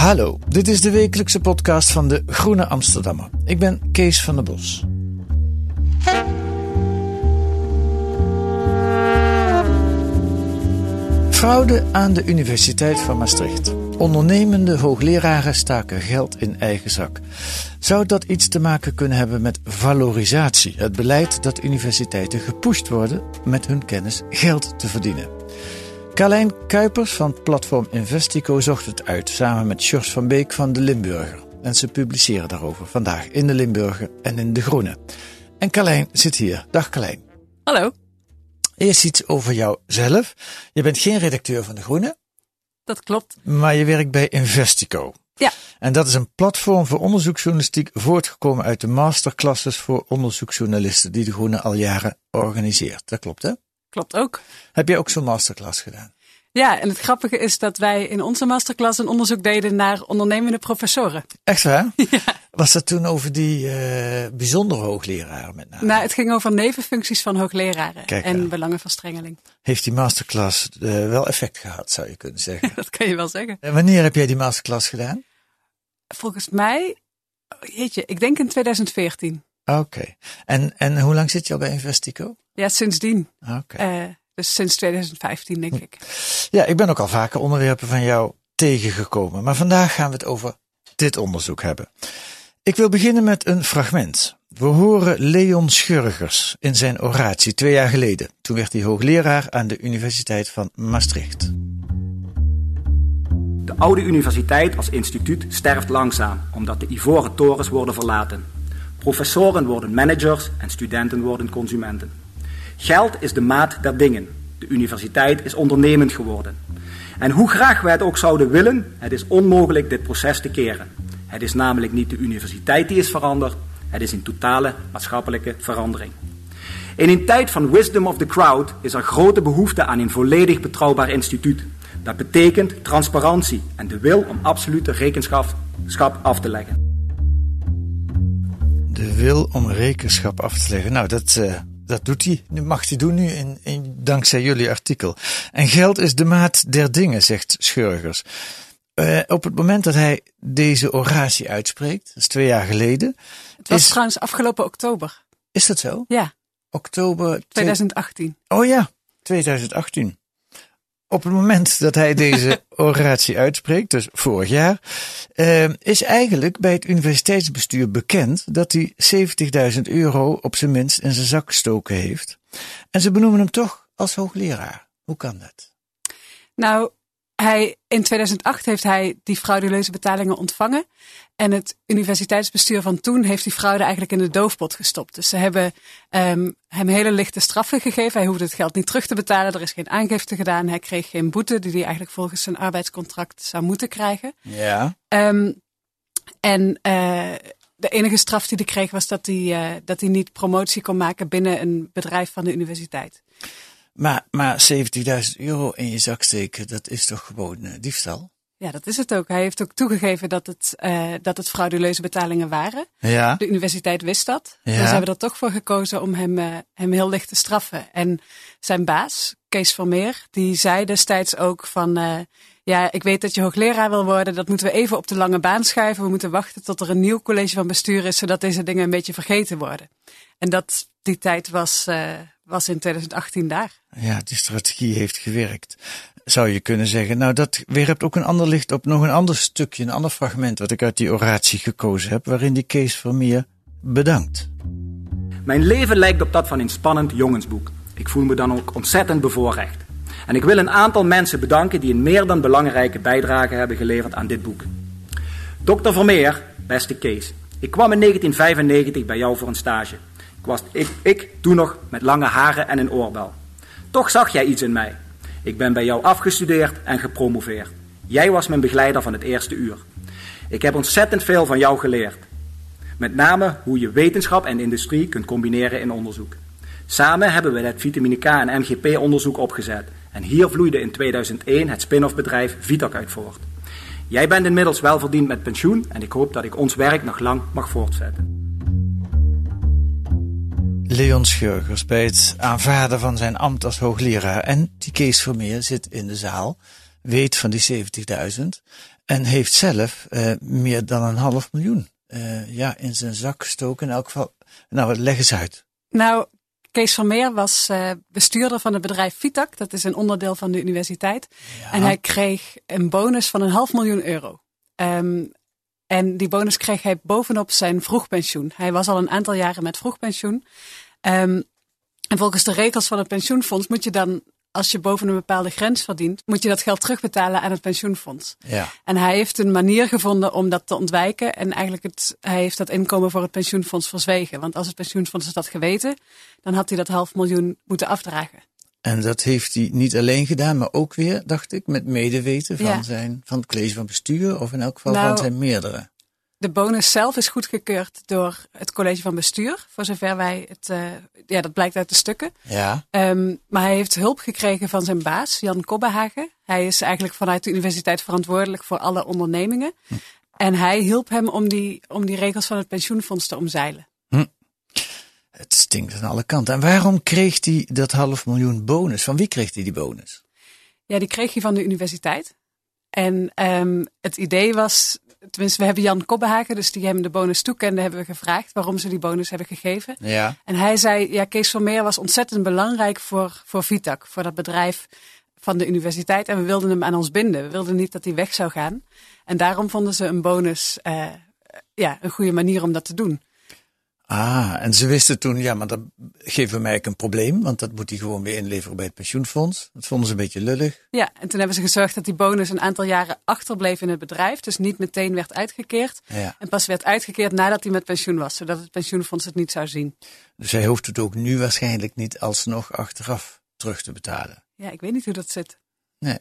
Hallo, dit is de wekelijkse podcast van de Groene Amsterdammer. Ik ben Kees van der Bos. Fraude aan de Universiteit van Maastricht. Ondernemende hoogleraren staken geld in eigen zak. Zou dat iets te maken kunnen hebben met valorisatie, het beleid dat universiteiten gepusht worden met hun kennis geld te verdienen? Carlijn Kuipers van platform Investico zocht het uit samen met Sjors van Beek van De Limburger. En ze publiceren daarover vandaag in De Limburger en in De Groene. En Carlijn zit hier. Dag Carlijn. Hallo, Eerst iets over jouzelf. Je bent geen redacteur van De Groene, dat klopt. maar je werkt bij Investico. Ja. En dat is een platform voor onderzoeksjournalistiek voortgekomen uit de masterclasses voor onderzoeksjournalisten die De Groene al jaren organiseert. Dat klopt hè? Klopt ook. Heb jij ook zo'n masterclass gedaan? Ja, en het grappige is dat wij in onze masterclass een onderzoek deden naar ondernemende professoren. Echt waar? Was dat toen over die eh, bijzondere hoogleraren met name? Nou, het ging over nevenfuncties van hoogleraren Kijk en aan. belangenverstrengeling. Heeft die masterclass eh, wel effect gehad, zou je kunnen zeggen. Dat kan je wel zeggen. en wanneer heb jij die masterclass gedaan? Volgens mij, jeetje, ik denk in 2014. Oké. En, en hoe lang zit je al bij Investico? Ja, sindsdien. Oké. Eh, dus sinds 2015, denk ik. Ja, ik ben ook al vaker onderwerpen van jou tegengekomen. Maar vandaag gaan we het over dit onderzoek hebben. Ik wil beginnen met een fragment. We horen Leon Schurgers in zijn oratie twee jaar geleden. Toen werd hij hoogleraar aan de Universiteit van Maastricht. De oude universiteit als instituut sterft langzaam, omdat de ivoren torens worden verlaten. Professoren worden managers en studenten worden consumenten. Geld is de maat der dingen. De universiteit is ondernemend geworden. En hoe graag wij het ook zouden willen, het is onmogelijk dit proces te keren. Het is namelijk niet de universiteit die is veranderd, het is een totale maatschappelijke verandering. In een tijd van wisdom of the crowd is er grote behoefte aan een volledig betrouwbaar instituut. Dat betekent transparantie en de wil om absolute rekenschap af te leggen. De wil om rekenschap af te leggen. Nou, dat, eh, dat doet hij. Nu mag hij doen nu in, in, dankzij jullie artikel. En geld is de maat der dingen, zegt Schurgers. Eh, op het moment dat hij deze oratie uitspreekt, dat is twee jaar geleden. Het was Is- trouwens afgelopen oktober. Is dat zo? Ja, Oktober twee- 2018. Oh ja, 2018. Op het moment dat hij deze oratie uitspreekt, dus vorig jaar, eh, is eigenlijk bij het universiteitsbestuur bekend dat hij 70.000 euro op zijn minst in zijn zak gestoken heeft. En ze benoemen hem toch als hoogleraar. Hoe kan dat? Nou, hij, in 2008 heeft hij die frauduleuze betalingen ontvangen. En het universiteitsbestuur van toen heeft die fraude eigenlijk in de doofpot gestopt. Dus ze hebben ehm, hem hele lichte straffen gegeven. Hij hoefde het geld niet terug te betalen. Er is geen aangifte gedaan. Hij kreeg geen boete die hij eigenlijk volgens zijn arbeidscontract zou moeten krijgen. Ja. Ehm, en eh, de enige straf die hij kreeg was dat hij, eh, dat hij niet promotie kon maken binnen een bedrijf van de universiteit. Maar, maar 70.000 euro in je zak steken, dat is toch gewoon eh, diefstal? Ja, dat is het ook. Hij heeft ook toegegeven dat het, eh, dat het frauduleuze betalingen waren. Ja. De universiteit wist dat. Ja. Dus ze hebben er toch voor gekozen om hem, eh, hem heel licht te straffen. En zijn baas, Kees Vermeer, die zei destijds ook van... ja, ik weet dat je hoogleraar wil worden. Dat moeten we even op de lange baan schuiven. We moeten wachten tot er een nieuw college van bestuur is... zodat deze dingen een beetje vergeten worden. En dat, die tijd was, was in 2018 daar. Ja, die strategie heeft gewerkt. zou je kunnen zeggen. Nou, dat werpt ook een ander licht op nog een ander stukje, een ander fragment wat ik uit die oratie gekozen heb, waarin die Kees Vermeer bedankt. Mijn leven lijkt op dat van een spannend jongensboek. Ik voel me dan ook ontzettend bevoorrecht. En ik wil een aantal mensen bedanken die een meer dan belangrijke bijdrage hebben geleverd aan dit boek. Dr. Vermeer, beste Kees, ik kwam in 1995 bij jou voor een stage. Was ik, ik toen nog met lange haren en een oorbel. Toch zag jij iets in mij. Ik ben bij jou afgestudeerd en gepromoveerd. Jij was mijn begeleider van het eerste uur. Ik heb ontzettend veel van jou geleerd. Met name hoe je wetenschap en industrie kunt combineren in onderzoek. Samen hebben we het vitamine K en MGP-onderzoek opgezet. En hier vloeide in 2001 het spin-off bedrijf Vitac uit voort. Jij bent inmiddels welverdiend met pensioen en ik hoop dat ik ons werk nog lang mag voortzetten. Leon Schurgers bij het aanvaarden van zijn ambt als hoogleraar. En die Kees Vermeer zit in de zaal, weet van die 70.000 en heeft zelf uh, meer dan een half miljoen uh, ja, in zijn zak gestoken. In elk geval, nou, leg eens uit. Nou, Kees Vermeer was uh, bestuurder van het bedrijf Vitac. Dat is een onderdeel van de universiteit. Ja. En hij kreeg een bonus van een half miljoen euro. Um, en die bonus kreeg hij bovenop zijn vroegpensioen. Hij was al een aantal jaren met vroegpensioen. Um, en volgens de regels van het pensioenfonds moet je dan, als je boven een bepaalde grens verdient, moet je dat geld terugbetalen aan het pensioenfonds. Ja. En hij heeft een manier gevonden om dat te ontwijken. En eigenlijk het, hij heeft dat inkomen voor het pensioenfonds verzwegen. Want als het pensioenfonds had geweten, dan had hij dat half miljoen moeten afdragen. En dat heeft hij niet alleen gedaan, maar ook weer, dacht ik, met medeweten van, ja. zijn, van het college van bestuur, of in elk geval nou, van zijn meerdere. De bonus zelf is goedgekeurd door het college van bestuur, voor zover wij het, uh, ja, dat blijkt uit de stukken. Ja. Um, maar hij heeft hulp gekregen van zijn baas, Jan Kobbehagen. Hij is eigenlijk vanuit de universiteit verantwoordelijk voor alle ondernemingen. Hm. En hij hielp hem om die, om die regels van het pensioenfonds te omzeilen. Het stinkt aan alle kanten. En waarom kreeg hij dat half miljoen bonus? Van wie kreeg hij die bonus? Ja, die kreeg hij van de universiteit. En um, het idee was, tenminste, we hebben Jan Kobbehagen, dus die hem de bonus toekende, hebben we gevraagd waarom ze die bonus hebben gegeven. Ja. En hij zei, ja, Kees Vermeer was ontzettend belangrijk voor, voor Vitac, voor dat bedrijf van de universiteit. En we wilden hem aan ons binden. We wilden niet dat hij weg zou gaan. En daarom vonden ze een bonus, uh, ja, een goede manier om dat te doen. Ah, en ze wisten toen, ja, maar dat geeft mij een probleem, want dat moet hij gewoon weer inleveren bij het pensioenfonds. Dat vonden ze een beetje lullig. Ja, en toen hebben ze gezorgd dat die bonus een aantal jaren achterbleef in het bedrijf, dus niet meteen werd uitgekeerd. Ja. En pas werd uitgekeerd nadat hij met pensioen was, zodat het pensioenfonds het niet zou zien. Dus hij hoeft het ook nu waarschijnlijk niet alsnog achteraf terug te betalen. Ja, ik weet niet hoe dat zit. Nee.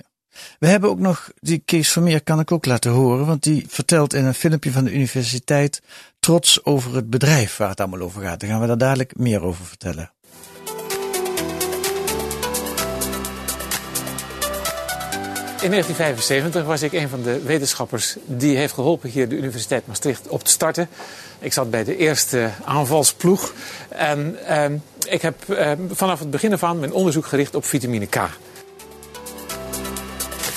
We hebben ook nog, die Kees Vermeer kan ik ook laten horen, want die vertelt in een filmpje van de universiteit trots over het bedrijf waar het allemaal over gaat. Daar gaan we daar dadelijk meer over vertellen. In 1975 was ik een van de wetenschappers die heeft geholpen hier de Universiteit Maastricht op te starten. Ik zat bij de eerste aanvalsploeg en eh, ik heb eh, vanaf het begin af aan mijn onderzoek gericht op vitamine K.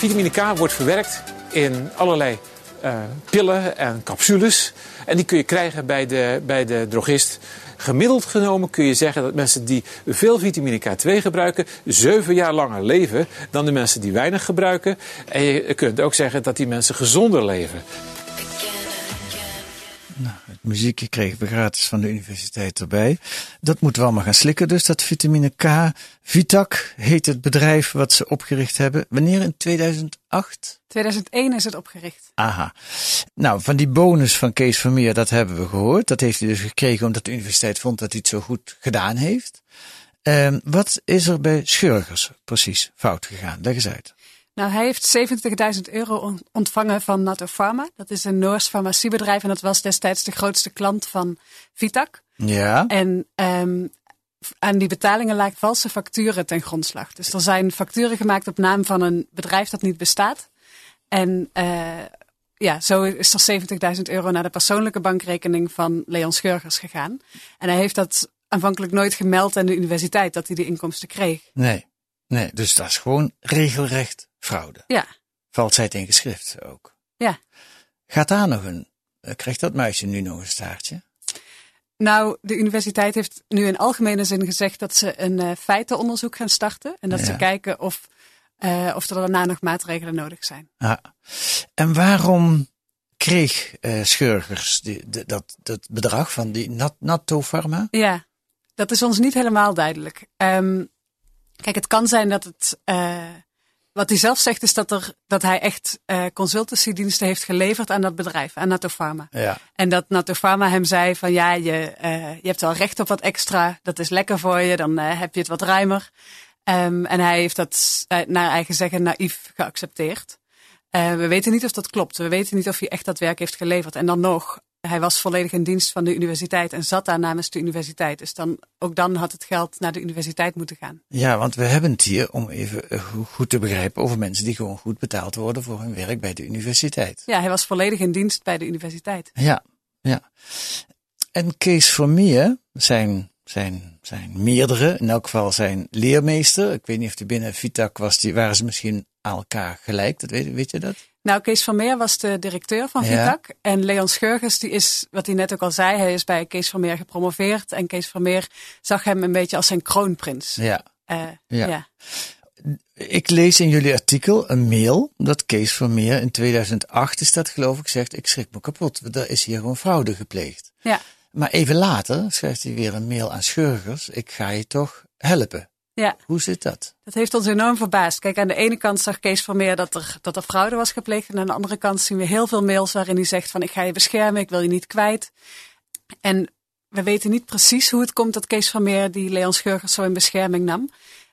Vitamine K wordt verwerkt in allerlei uh, pillen en capsules. En die kun je krijgen bij de, bij de drogist. Gemiddeld genomen kun je zeggen dat mensen die veel vitamine K2 gebruiken, zeven jaar langer leven dan de mensen die weinig gebruiken. En je kunt ook zeggen dat die mensen gezonder leven. Nou, het muziekje kregen we gratis van de universiteit erbij. Dat moeten we allemaal gaan slikken, dus dat vitamine K. Vitac heet het bedrijf wat ze opgericht hebben. Wanneer in 2008? 2001 is het opgericht. Aha. Nou, van die bonus van Kees Vermeer, dat hebben we gehoord. Dat heeft hij dus gekregen omdat de universiteit vond dat hij het zo goed gedaan heeft. Um, wat is er bij Schurgers precies fout gegaan? Leg eens uit. Nou, hij heeft 70.000 euro ontvangen van Nato Pharma. Dat is een Noors farmaciebedrijf en dat was destijds de grootste klant van Vitac. Ja. En um, aan die betalingen lagen valse facturen ten grondslag. Dus er zijn facturen gemaakt op naam van een bedrijf dat niet bestaat. En uh, ja, zo is er 70.000 euro naar de persoonlijke bankrekening van Leon Schurgers gegaan. En hij heeft dat aanvankelijk nooit gemeld aan de universiteit dat hij die inkomsten kreeg. Nee, nee dus dat is gewoon regelrecht fraude. Ja. Valsheid in geschrift ook. Ja. Gaat daar nog een, krijgt dat muisje nu nog een staartje? Nou, de universiteit heeft nu in algemene zin gezegd dat ze een uh, feitenonderzoek gaan starten. En dat Ja. ze kijken of eh, of er daarna nog maatregelen nodig zijn. Ja. En waarom kreeg uh, Schurgers die, de, dat, dat bedrag van die Nat, Natto Pharma? Ja, dat is ons niet helemaal duidelijk. Um, kijk, het kan zijn dat het. Wat hij zelf zegt is dat, er, dat hij echt uh, consultancydiensten heeft geleverd aan dat bedrijf, aan Natto Pharma. Ja. En dat Natto Pharma hem zei van ja, je, uh, je hebt wel recht op wat extra, dat is lekker voor je, dan uh, heb je het wat ruimer. Um, en hij heeft dat naar eigen zeggen naïef geaccepteerd. We weten niet of dat klopt. We weten niet of hij echt dat werk heeft geleverd. En dan nog, hij was volledig in dienst van de universiteit en zat daar namens de universiteit. Dus dan, ook dan had het geld naar de universiteit moeten gaan. Ja, want we hebben het hier, om even goed te begrijpen, over mensen die gewoon goed betaald worden voor hun werk bij de universiteit. Ja, hij was volledig in dienst bij de universiteit. Ja, ja. En Kees Vermeer, zijn zijn, zijn meerdere, in elk geval zijn leermeester. Ik weet niet of die binnen Vitac was, die waren ze misschien aan elkaar gelijk. Dat weet, weet je dat? Nou, Kees van Meer was de directeur van Vitac. Ja. En Leon Schurgers, die is, wat hij net ook al zei, hij is bij Kees van Meer gepromoveerd. En Kees van Meer zag hem een beetje als zijn kroonprins. Ja. Uh, ja. ja. Ik lees in jullie artikel een mail dat Kees van Meer in 2008 is dat geloof ik zegt, ik schrik me kapot. Er is hier gewoon fraude gepleegd. Ja. Maar even later schrijft hij weer een mail aan Schurgers. Ik ga je toch helpen. Ja. Hoe zit dat? Dat heeft ons enorm verbaasd. Kijk, aan de ene kant zag Kees van Meer dat er, dat er fraude was gepleegd. En aan de andere kant zien we heel veel mails waarin hij zegt van ik ga je beschermen, ik wil je niet kwijt. En we weten niet precies hoe het komt dat Kees van Meer die Leon Schurgers zo in bescherming nam.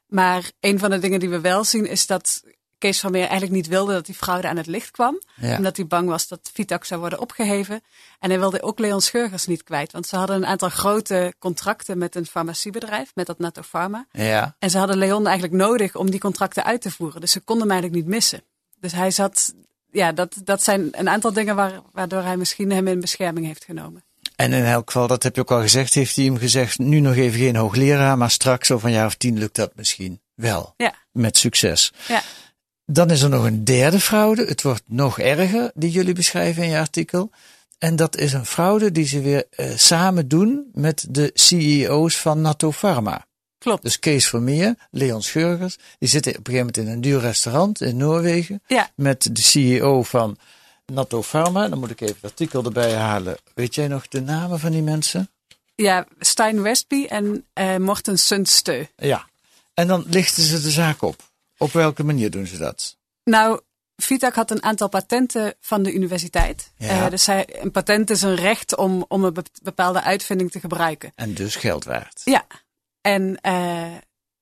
Maar een van de dingen die we wel zien is dat Kees van Meer eigenlijk niet wilde dat die fraude aan het licht kwam. Ja. Omdat hij bang was dat Vitac zou worden opgeheven. En hij wilde ook Leon Schurgers niet kwijt. Want ze hadden een aantal grote contracten met een farmaciebedrijf, met dat Natto Pharma. Ja. En ze hadden Leon eigenlijk nodig om die contracten uit te voeren. Dus ze konden hem eigenlijk niet missen. Dus hij zat, ja, dat, dat zijn een aantal dingen waar, waardoor hij misschien hem in bescherming heeft genomen. En in elk geval, dat heb je ook al gezegd, heeft hij hem gezegd, nu nog even geen hoogleraar, maar straks over een jaar of tien lukt dat misschien wel. Ja. Met succes. Ja. Dan is er nog een derde fraude. Het wordt nog erger, die jullie beschrijven in je artikel. En dat is een fraude die ze weer uh, samen doen met de CEO's van Natto Pharma. Klopt. Dus Kees Vermeer, Leon Schurgers, die zitten op een gegeven moment in een duur restaurant in Noorwegen. Ja. Met de CEO van Natto Pharma. Dan moet ik even het artikel erbij halen. Weet jij nog de namen van die mensen? Ja, Stein Westby en uh, Morten Sundstø. Ja. En dan lichten ze de zaak op. Op welke manier doen ze dat? Nou, Vitac had een aantal patenten van de universiteit. Ja. Uh, dus hij, een patent is een recht om, om een bepaalde uitvinding te gebruiken. En dus geld waard. Ja. En uh,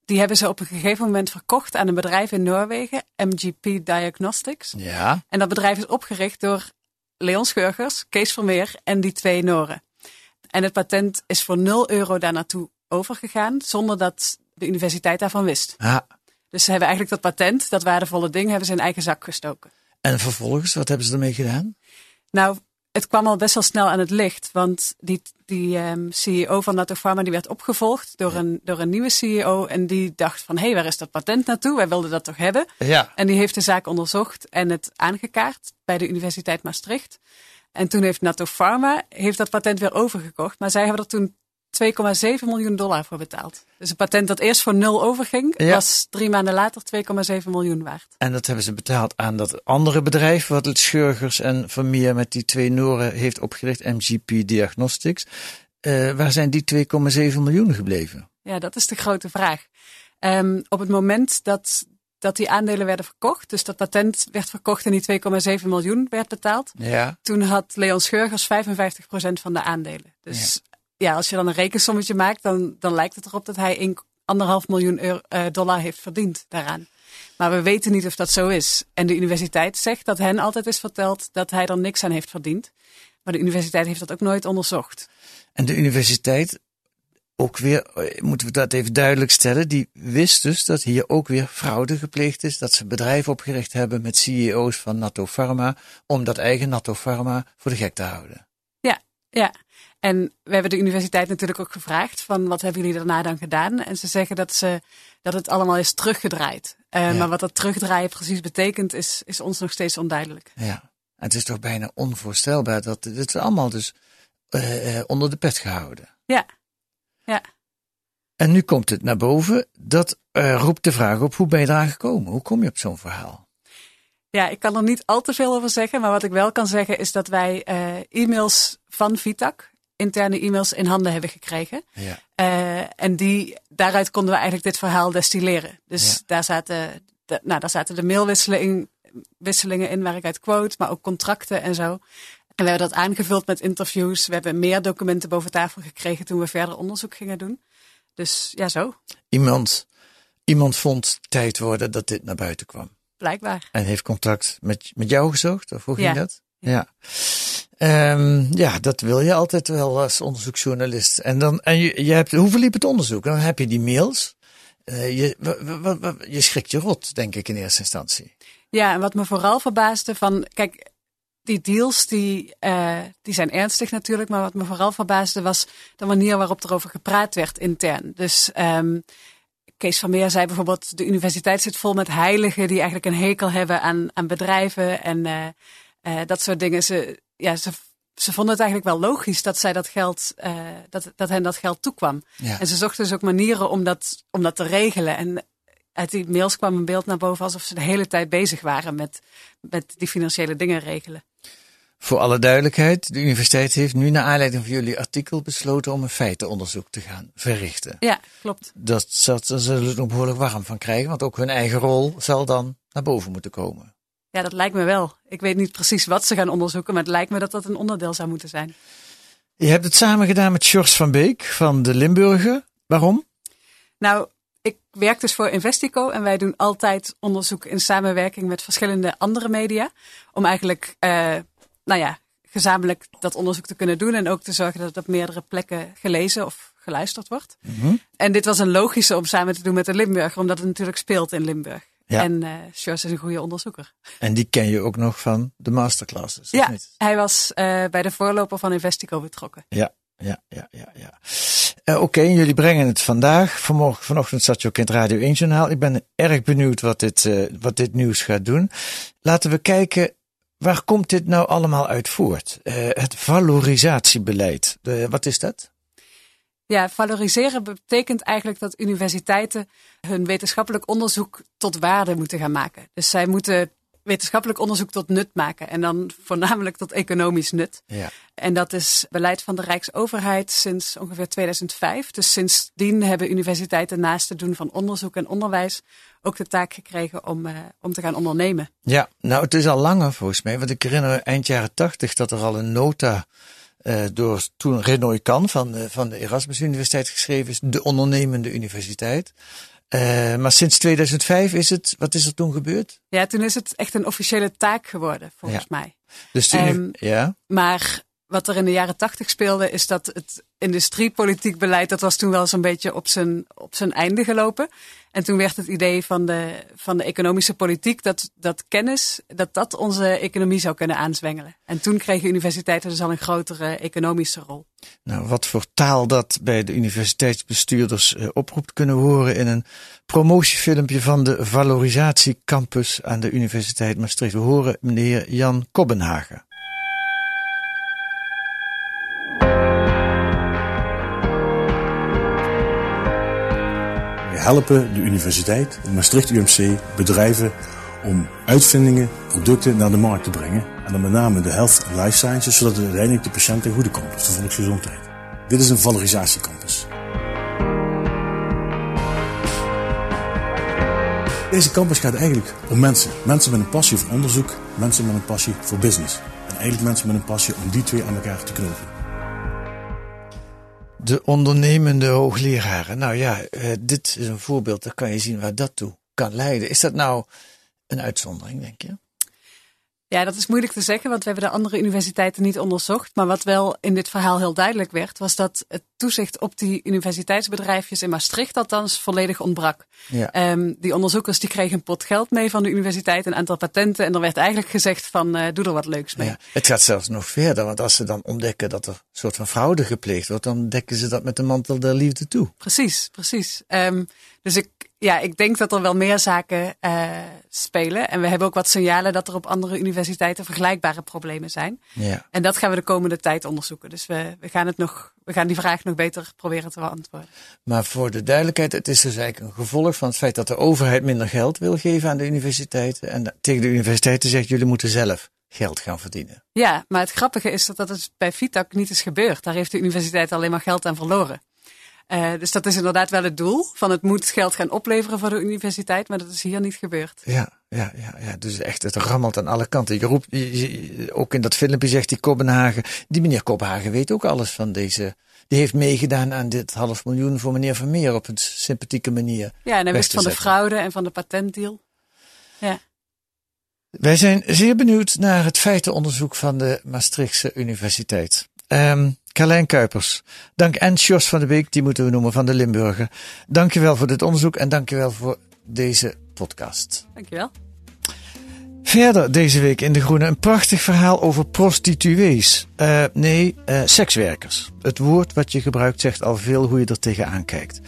die hebben ze op een gegeven moment verkocht aan een bedrijf in Noorwegen, MGP Diagnostics. Ja. En dat bedrijf is opgericht door Leon Schurgers, Kees Vermeer en die twee Noren. En het patent is voor 0 euro daar naartoe overgegaan, zonder dat de universiteit daarvan wist. Ja. Dus ze hebben eigenlijk dat patent, dat waardevolle ding, hebben ze in eigen zak gestoken. En vervolgens, wat hebben ze ermee gedaan? Nou, het kwam al best wel snel aan het licht. Want die, die um, CEO van Natto Pharma die werd opgevolgd door, ja. een, door een nieuwe CEO. En die dacht van, hé, hey, waar is dat patent naartoe? Wij wilden dat toch hebben? Ja. En die heeft de zaak onderzocht en het aangekaart bij de Universiteit Maastricht. En toen heeft Natto Pharma heeft dat patent weer overgekocht. Maar zij hebben er toen 2,7 miljoen dollar voor betaald. Dus een patent dat eerst voor nul overging, Ja. was drie maanden later 2,7 miljoen waard. En dat hebben ze betaald aan dat andere bedrijf, wat het Schurgers en Vermeer met die twee Noren heeft opgericht, MGP Diagnostics. Uh, waar zijn die 2,7 miljoen gebleven? Ja, dat is de grote vraag. Um, op het moment dat, dat die aandelen werden verkocht, dus dat patent werd verkocht en die 2,7 miljoen werd betaald, Ja. toen had Leon Schurgers 55% van de aandelen. Dus ja. als je dan een rekensommetje maakt, dan, dan lijkt het erop dat hij 1,5 miljoen uh, dollar heeft verdiend daaraan. Maar we weten niet of dat zo is. En de universiteit zegt dat hen altijd is verteld dat hij er niks aan heeft verdiend. Maar de universiteit heeft dat ook nooit onderzocht. En de universiteit, ook weer, eh, moeten we dat even duidelijk stellen, die wist dus dat hier ook weer fraude gepleegd is. Dat ze bedrijf opgericht hebben met CEO's van Natto Pharma, om dat eigen Natto Pharma voor de gek te houden. En we hebben de universiteit natuurlijk ook gevraagd van wat hebben jullie daarna dan gedaan? En ze zeggen dat, ze, dat het allemaal is teruggedraaid. Uh, ja. Maar wat dat terugdraaien precies betekent is, is ons nog steeds onduidelijk. Ja, en het is toch bijna onvoorstelbaar dat dit allemaal dus uh, uh, onder de pet gehouden. Ja, ja. En nu komt het naar boven. Dat uh, roept de vraag op, hoe ben je daar gekomen? Hoe kom je op zo'n verhaal? Ja, ik kan er niet al te veel over zeggen. Maar wat ik wel kan zeggen is dat wij uh, e-mails van Vitac, interne e-mails, in handen hebben gekregen. Ja. Uh, en die, daaruit konden we eigenlijk dit verhaal destilleren. Dus ja. daar, zaten de, nou, daar zaten de mailwisselingen wisselingen in waar ik uit quote, maar ook contracten en zo. En we hebben dat aangevuld met interviews. We hebben meer documenten boven tafel gekregen toen we verder onderzoek gingen doen. Dus ja, zo. Iemand, iemand vond tijd worden dat dit naar buiten kwam. Blijkbaar. En heeft contact met, met jou gezocht? Of hoe ging dat? Ja. Ja. Um, ja, dat wil je altijd wel als onderzoeksjournalist. En, dan, en je, je hebt, hoe verliep het onderzoek? Dan heb je die mails. Uh, je, je schrikt je rot, denk ik in eerste instantie. Ja, en wat me vooral verbaasde van, kijk, die deals die, uh, die zijn ernstig natuurlijk, maar wat me vooral verbaasde was de manier waarop er over gepraat werd intern. Dus um, Kees van Meer zei bijvoorbeeld, de universiteit zit vol met heiligen die eigenlijk een hekel hebben aan, aan bedrijven en uh, dat soort dingen. Ze, ja, ze, ze vonden het eigenlijk wel logisch dat zij dat geld, uh, dat, dat hen dat geld toekwam. Ja. En ze zochten dus ook manieren om dat, om dat te regelen. En uit die mails kwam een beeld naar boven alsof ze de hele tijd bezig waren met, met die financiële dingen regelen. Voor alle duidelijkheid, de universiteit heeft nu naar aanleiding van jullie artikel besloten om een feitenonderzoek te gaan verrichten. Ja, klopt. Dat, dat, daar zullen ze nog behoorlijk warm van krijgen, want ook hun eigen rol zal dan naar boven moeten komen. Ja, dat lijkt me wel. Ik weet niet precies wat ze gaan onderzoeken, maar het lijkt me dat dat een onderdeel zou moeten zijn. Je hebt het samen gedaan met George van Beek van de Limburger. Waarom? Nou, ik werk dus voor Investico en wij doen altijd onderzoek in samenwerking met verschillende andere media. Om eigenlijk, uh, nou ja, gezamenlijk dat onderzoek te kunnen doen en ook te zorgen dat het op meerdere plekken gelezen of geluisterd wordt. Mm -hmm. En dit was een logische om samen te doen met de Limburger, omdat het natuurlijk speelt in Limburg. Ja. En uh, Sjors is een goede onderzoeker. En die ken je ook nog van de masterclasses? Ja, niet? hij was uh, bij de voorloper van Investico betrokken. Ja, ja, ja, ja. ja. Uh, Oké, okay, jullie brengen het vandaag. Vanmorgen, vanochtend zat je ook in het Radio 1 journaal. Ik ben erg benieuwd wat dit, uh, wat dit nieuws gaat doen. Laten we kijken, waar komt dit nou allemaal uit voort? Het valorisatiebeleid, wat is dat? Ja, valoriseren betekent eigenlijk dat universiteiten hun wetenschappelijk onderzoek tot waarde moeten gaan maken. Dus zij moeten wetenschappelijk onderzoek tot nut maken. En dan voornamelijk tot economisch nut. Ja. En dat is beleid van de Rijksoverheid sinds ongeveer 2005. Dus sindsdien hebben universiteiten naast het doen van onderzoek en onderwijs ook de taak gekregen om, uh, om te gaan ondernemen. Ja, nou het is al langer volgens mij. Want ik herinner eind jaren tachtig dat er al een nota uh, door toen Renoy Kan van, uh, van de Erasmus Universiteit geschreven is. De ondernemende universiteit. Uh, maar sinds 2005 is het, wat is er toen gebeurd? Ja, toen is het echt een officiële taak geworden, volgens ja. mij. Dus toen, um, ja. Maar wat er in de jaren tachtig speelde, is dat het industriepolitiek beleid, dat was toen wel zo'n beetje op zijn, op zijn einde gelopen. En toen werd het idee van de, van de economische politiek dat, dat kennis, dat dat onze economie zou kunnen aanzwengelen. En toen kregen universiteiten dus al een grotere economische rol. Nou, wat voor taal dat bij de universiteitsbestuurders uh, oproept, kunnen horen in een promotiefilmpje van de Valorisatiecampus aan de Universiteit Maastricht. We horen meneer Jan Kobbenhagen. Helpen de universiteit, het Maastricht UMC, bedrijven om uitvindingen, producten naar de markt te brengen. En dan met name de health en life sciences, zodat het uiteindelijk de patiënt ten goede komt, dus de volksgezondheid. Dit is een valorisatiecampus. Deze campus gaat eigenlijk om mensen. Mensen met een passie voor onderzoek, mensen met een passie voor business. En eigenlijk mensen met een passie om die twee aan elkaar te knopen. De ondernemende hoogleraren. Nou ja, dit is een voorbeeld, daar kan je zien waar dat toe kan leiden. Is dat nou een uitzondering, denk je? Ja, dat is moeilijk te zeggen, want we hebben de andere universiteiten niet onderzocht. Maar wat wel in dit verhaal heel duidelijk werd, was dat het toezicht op die universiteitsbedrijfjes in Maastricht althans volledig ontbrak. Ja. Um, die onderzoekers die kregen een pot geld mee van de universiteit, een aantal patenten. En er werd eigenlijk gezegd van, uh, doe er wat leuks mee. Ja, het gaat zelfs nog verder, want als ze dan ontdekken dat er een soort van fraude gepleegd wordt, dan dekken ze dat met de mantel der liefde toe. Precies, precies. Um, dus ik, ja, ik denk dat er wel meer zaken uh, spelen. En we hebben ook wat signalen dat er op andere universiteiten vergelijkbare problemen zijn. Ja. En dat gaan we de komende tijd onderzoeken. Dus we, we gaan het nog we gaan die vraag nog beter proberen te beantwoorden. Maar voor de duidelijkheid, het is dus eigenlijk een gevolg van het feit dat de overheid minder geld wil geven aan de universiteiten. En tegen de universiteiten zegt, jullie moeten zelf geld gaan verdienen. Ja, maar het grappige is dat dat het bij FITAC niet is gebeurd. Daar heeft de universiteit alleen maar geld aan verloren. Uh, dus dat is inderdaad wel het doel. Van het moet geld gaan opleveren voor de universiteit, maar dat is hier niet gebeurd. Ja, ja, ja, ja. dus echt, het rammelt aan alle kanten. Je roept, je, ook in dat filmpje zegt die Kopenhagen, die meneer Kopenhagen weet ook alles van deze. Die heeft meegedaan aan dit half miljoen voor meneer Vermeer op een sympathieke manier. Ja, en hij wist van de fraude en van de patentdeal. Ja. Wij zijn zeer benieuwd naar het feitenonderzoek van de Maastrichtse Universiteit. Um, Carlijn Kuipers. Dank en van de Beek, die moeten we noemen van de Limburger. Dankjewel voor dit onderzoek en dankjewel voor deze podcast. Dankjewel. Verder deze week in De Groene een prachtig verhaal over prostituees. Uh, nee, uh, sekswerkers. Het woord wat je gebruikt zegt al veel hoe je er tegenaan kijkt.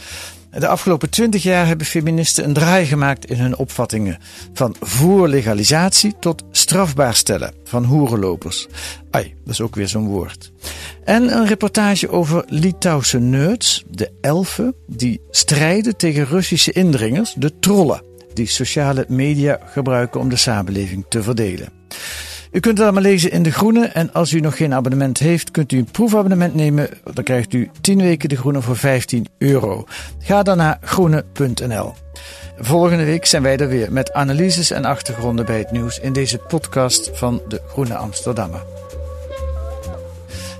De afgelopen twintig jaar hebben feministen een draai gemaakt in hun opvattingen. Van voor legalisatie tot strafbaar stellen van hoerenlopers. Ai, dat is ook weer zo'n woord. En een reportage over Litouwse nerds, de elfen, die strijden tegen Russische indringers, de trollen, die sociale media gebruiken om de samenleving te verdelen. U kunt het allemaal lezen in De Groene. En als u nog geen abonnement heeft, kunt u een proefabonnement nemen. Dan krijgt u 10 weken De Groene voor 15 euro. Ga dan naar groene.nl. Volgende week zijn wij er weer met analyses en achtergronden bij het nieuws in deze podcast van De Groene Amsterdammer.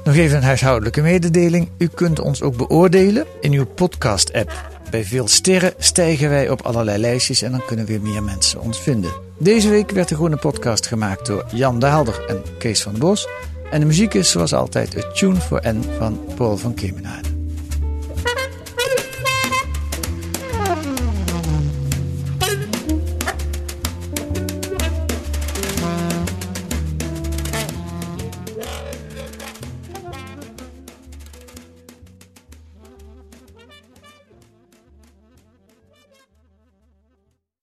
Nog even een huishoudelijke mededeling. U kunt ons ook beoordelen in uw podcast-app. Bij veel sterren stijgen wij op allerlei lijstjes en dan kunnen weer meer mensen ons vinden. Deze week werd de Groene Podcast gemaakt door Jan de Helder en Kees van Bos. En de muziek is zoals altijd het Tune for N van Paul van Kemenade.